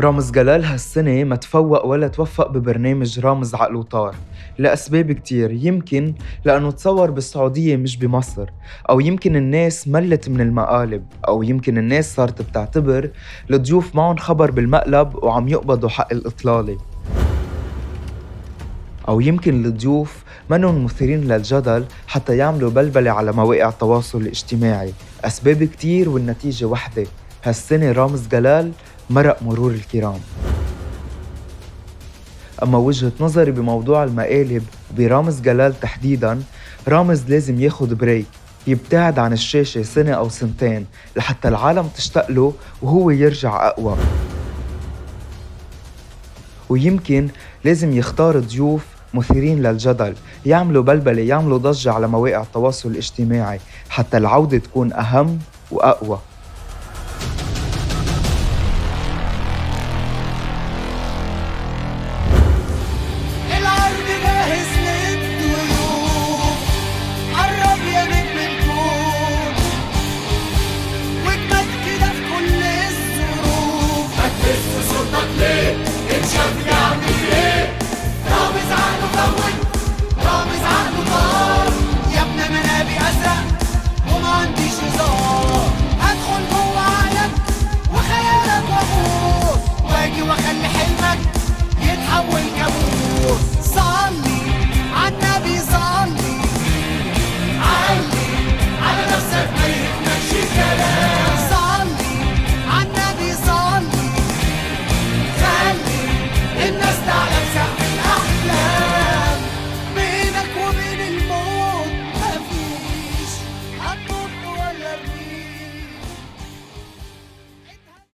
رامز جلال هالسنة ما تفوق ولا توفق ببرنامج رامز عقل وطار لأسباب كتير يمكن لأنه تصور بالسعودية مش بمصر أو يمكن الناس ملت من المقالب أو يمكن الناس صارت بتعتبر الضيوف معهم خبر بالمقلب وعم يقبضوا حق الإطلالة. أو يمكن الضيوف منهم مثيرين للجدل حتى يعملوا بلبلة على مواقع التواصل الاجتماعي. أسباب كتير والنتيجة وحدة. هالسنة رامز جلال مرق مرور الكرام. أما وجهة نظري بموضوع المقالب برامز جلال تحديدا رامز لازم ياخد break يبتعد عن الشاشة سنة أو سنتين لحتى العالم تشتاق له وهو يرجع أقوى. ويمكن لازم يختار ضيوف مثيرين للجدل يعملوا بلبلة يعملوا ضجة على مواقع التواصل الاجتماعي حتى العودة تكون أهم وأقوى.